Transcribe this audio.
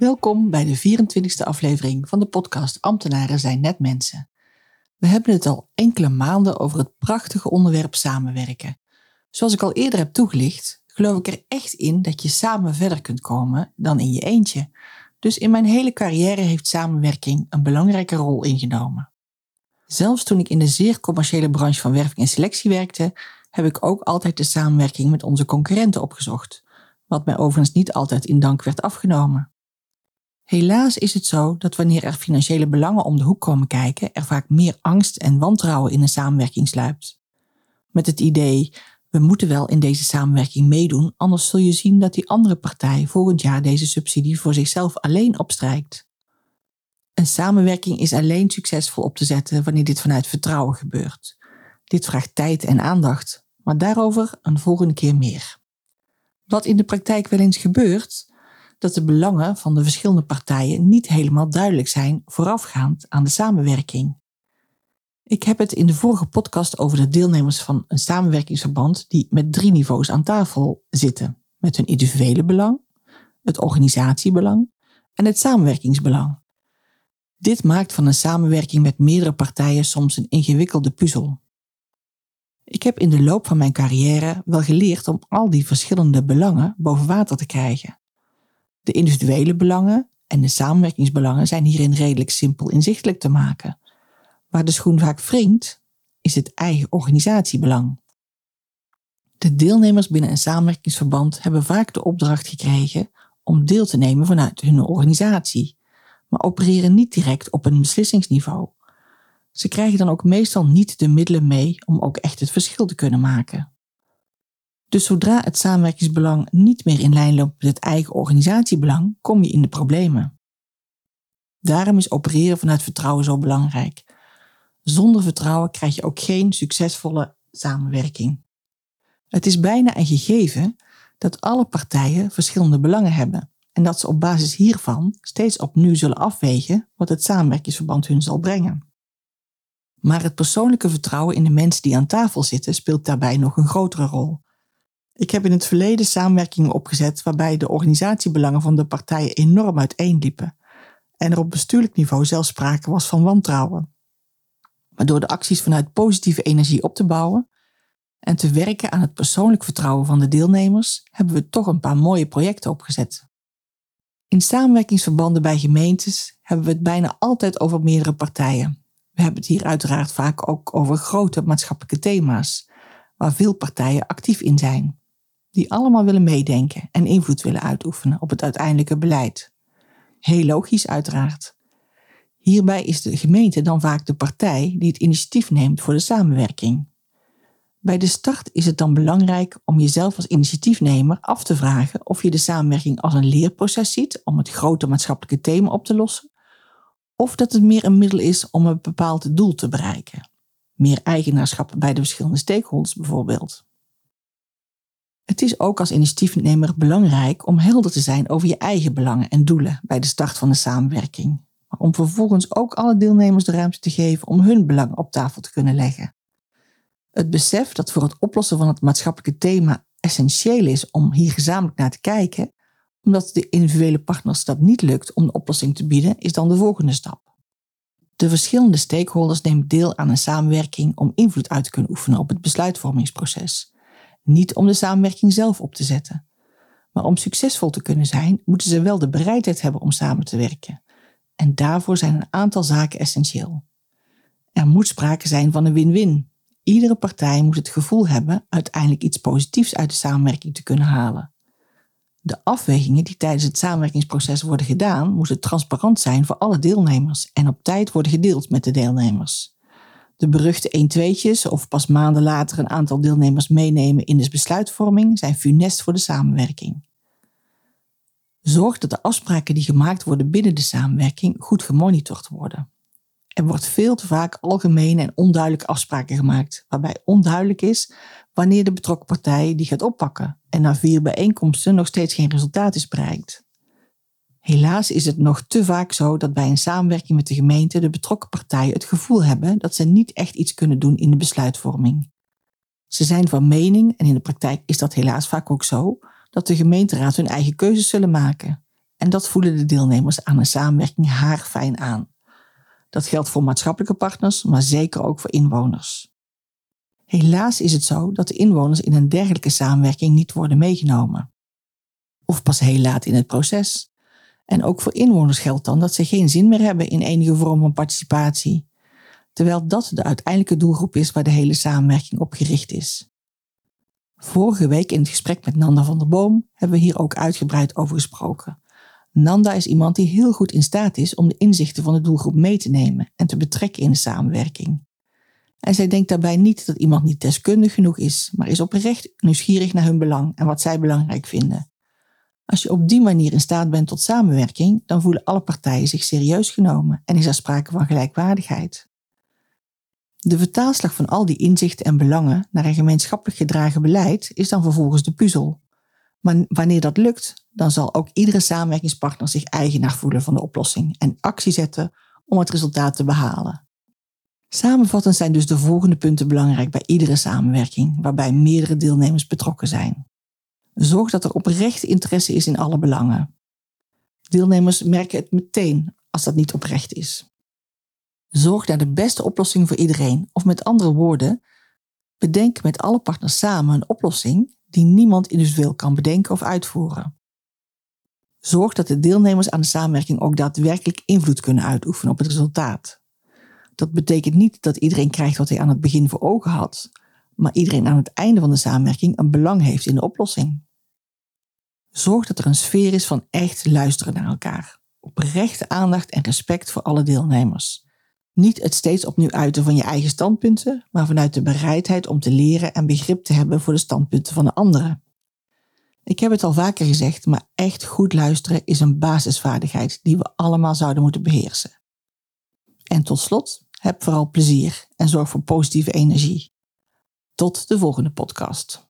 Welkom bij de 24e aflevering van de podcast Ambtenaren zijn net mensen. We hebben het al enkele maanden over het prachtige onderwerp samenwerken. Zoals ik al eerder heb toegelicht, geloof ik er echt in dat je samen verder kunt komen dan in je eentje. Dus in mijn hele carrière heeft samenwerking een belangrijke rol ingenomen. Zelfs toen ik in de zeer commerciële branche van werving en selectie werkte, heb ik ook altijd de samenwerking met onze concurrenten opgezocht, wat mij overigens niet altijd in dank werd afgenomen. Helaas is het zo dat wanneer er financiële belangen om de hoek komen kijken, er vaak meer angst en wantrouwen in een samenwerking sluipt. Met het idee, we moeten wel in deze samenwerking meedoen, anders zul je zien dat die andere partij volgend jaar deze subsidie voor zichzelf alleen opstrijkt. Een samenwerking is alleen succesvol op te zetten wanneer dit vanuit vertrouwen gebeurt. Dit vraagt tijd en aandacht, maar daarover een volgende keer meer. Wat in de praktijk wel eens gebeurt, dat de belangen van de verschillende partijen niet helemaal duidelijk zijn voorafgaand aan de samenwerking. Ik heb het in de vorige podcast over de deelnemers van een samenwerkingsverband die met drie niveaus aan tafel zitten, met hun individuele belang, het organisatiebelang en het samenwerkingsbelang. Dit maakt van een samenwerking met meerdere partijen soms een ingewikkelde puzzel. Ik heb in de loop van mijn carrière wel geleerd om al die verschillende belangen boven water te krijgen. De individuele belangen en de samenwerkingsbelangen zijn hierin redelijk simpel inzichtelijk te maken. Waar de schoen vaak wringt, is het eigen organisatiebelang. De deelnemers binnen een samenwerkingsverband hebben vaak de opdracht gekregen om deel te nemen vanuit hun organisatie, maar opereren niet direct op een beslissingsniveau. Ze krijgen dan ook meestal niet de middelen mee om ook echt het verschil te kunnen maken. Dus zodra het samenwerkingsbelang niet meer in lijn loopt met het eigen organisatiebelang, kom je in de problemen. Daarom is opereren vanuit vertrouwen zo belangrijk. Zonder vertrouwen krijg je ook geen succesvolle samenwerking. Het is bijna een gegeven dat alle partijen verschillende belangen hebben en dat ze op basis hiervan steeds opnieuw zullen afwegen wat het samenwerkingsverband hun zal brengen. Maar het persoonlijke vertrouwen in de mensen die aan tafel zitten speelt daarbij nog een grotere rol. Ik heb in het verleden samenwerkingen opgezet waarbij de organisatiebelangen van de partijen enorm uiteenliepen en er op bestuurlijk niveau zelfs sprake was van wantrouwen. Maar door de acties vanuit positieve energie op te bouwen en te werken aan het persoonlijk vertrouwen van de deelnemers, hebben we toch een paar mooie projecten opgezet. In samenwerkingsverbanden bij gemeentes hebben we het bijna altijd over meerdere partijen. We hebben het hier uiteraard vaak ook over grote maatschappelijke thema's, waar veel partijen actief in zijn die allemaal willen meedenken en invloed willen uitoefenen op het uiteindelijke beleid. Heel logisch uiteraard. Hierbij is de gemeente dan vaak de partij die het initiatief neemt voor de samenwerking. Bij de start is het dan belangrijk om jezelf als initiatiefnemer af te vragen of je de samenwerking als een leerproces ziet om het grote maatschappelijke thema op te lossen, of dat het meer een middel is om een bepaald doel te bereiken. Meer eigenaarschap bij de verschillende stakeholders bijvoorbeeld. Het is ook als initiatiefnemer belangrijk om helder te zijn over je eigen belangen en doelen bij de start van de samenwerking, maar om vervolgens ook alle deelnemers de ruimte te geven om hun belangen op tafel te kunnen leggen. Het besef dat voor het oplossen van het maatschappelijke thema essentieel is om hier gezamenlijk naar te kijken, omdat de individuele partners dat niet lukt om de oplossing te bieden, is dan de volgende stap. De verschillende stakeholders nemen deel aan een samenwerking om invloed uit te kunnen oefenen op het besluitvormingsproces. Niet om de samenwerking zelf op te zetten. Maar om succesvol te kunnen zijn, moeten ze wel de bereidheid hebben om samen te werken. En daarvoor zijn een aantal zaken essentieel. Er moet sprake zijn van een win-win. Iedere partij moet het gevoel hebben uiteindelijk iets positiefs uit de samenwerking te kunnen halen. De afwegingen die tijdens het samenwerkingsproces worden gedaan, moeten transparant zijn voor alle deelnemers en op tijd worden gedeeld met de deelnemers. De beruchte 1-2'tjes of pas maanden later een aantal deelnemers meenemen in de besluitvorming zijn funest voor de samenwerking. Zorg dat de afspraken die gemaakt worden binnen de samenwerking goed gemonitord worden. Er wordt veel te vaak algemene en onduidelijke afspraken gemaakt, waarbij onduidelijk is wanneer de betrokken partij die gaat oppakken en na vier bijeenkomsten nog steeds geen resultaat is bereikt. Helaas is het nog te vaak zo dat bij een samenwerking met de gemeente de betrokken partijen het gevoel hebben dat ze niet echt iets kunnen doen in de besluitvorming. Ze zijn van mening, en in de praktijk is dat helaas vaak ook zo, dat de gemeenteraad hun eigen keuzes zullen maken. En dat voelen de deelnemers aan een samenwerking haarfijn aan. Dat geldt voor maatschappelijke partners, maar zeker ook voor inwoners. Helaas is het zo dat de inwoners in een dergelijke samenwerking niet worden meegenomen. Of pas heel laat in het proces. En ook voor inwoners geldt dan dat ze geen zin meer hebben in enige vorm van participatie, terwijl dat de uiteindelijke doelgroep is waar de hele samenwerking op gericht is. Vorige week in het gesprek met Nanda van der Boom hebben we hier ook uitgebreid over gesproken. Nanda is iemand die heel goed in staat is om de inzichten van de doelgroep mee te nemen en te betrekken in de samenwerking. En zij denkt daarbij niet dat iemand niet deskundig genoeg is, maar is oprecht nieuwsgierig naar hun belang en wat zij belangrijk vinden. Als je op die manier in staat bent tot samenwerking, dan voelen alle partijen zich serieus genomen en is er sprake van gelijkwaardigheid. De vertaalslag van al die inzichten en belangen naar een gemeenschappelijk gedragen beleid is dan vervolgens de puzzel. Maar wanneer dat lukt, dan zal ook iedere samenwerkingspartner zich eigenaar voelen van de oplossing en actie zetten om het resultaat te behalen. Samenvattend zijn dus de volgende punten belangrijk bij iedere samenwerking waarbij meerdere deelnemers betrokken zijn. Zorg dat er oprechte interesse is in alle belangen. Deelnemers merken het meteen als dat niet oprecht is. Zorg naar de beste oplossing voor iedereen, of met andere woorden, bedenk met alle partners samen een oplossing die niemand individueel kan bedenken of uitvoeren. Zorg dat de deelnemers aan de samenwerking ook daadwerkelijk invloed kunnen uitoefenen op het resultaat. Dat betekent niet dat iedereen krijgt wat hij aan het begin voor ogen had, maar iedereen aan het einde van de samenwerking een belang heeft in de oplossing. Zorg dat er een sfeer is van echt luisteren naar elkaar, oprechte aandacht en respect voor alle deelnemers. Niet het steeds opnieuw uiten van je eigen standpunten, maar vanuit de bereidheid om te leren en begrip te hebben voor de standpunten van de anderen. Ik heb het al vaker gezegd, maar echt goed luisteren is een basisvaardigheid die we allemaal zouden moeten beheersen. En tot slot, heb vooral plezier en zorg voor positieve energie. Tot de volgende podcast.